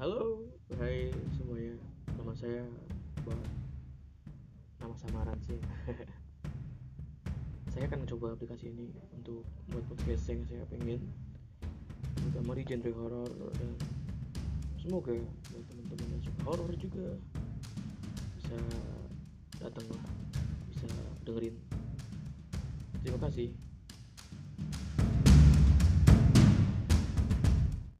Halo, hai semuanya. Nama saya Bang. Nama samaran sih. saya akan mencoba aplikasi ini untuk buat podcast yang saya pengen terutama di genre horor dan semoga buat teman-teman yang suka horor juga bisa datang lah bisa dengerin terima kasih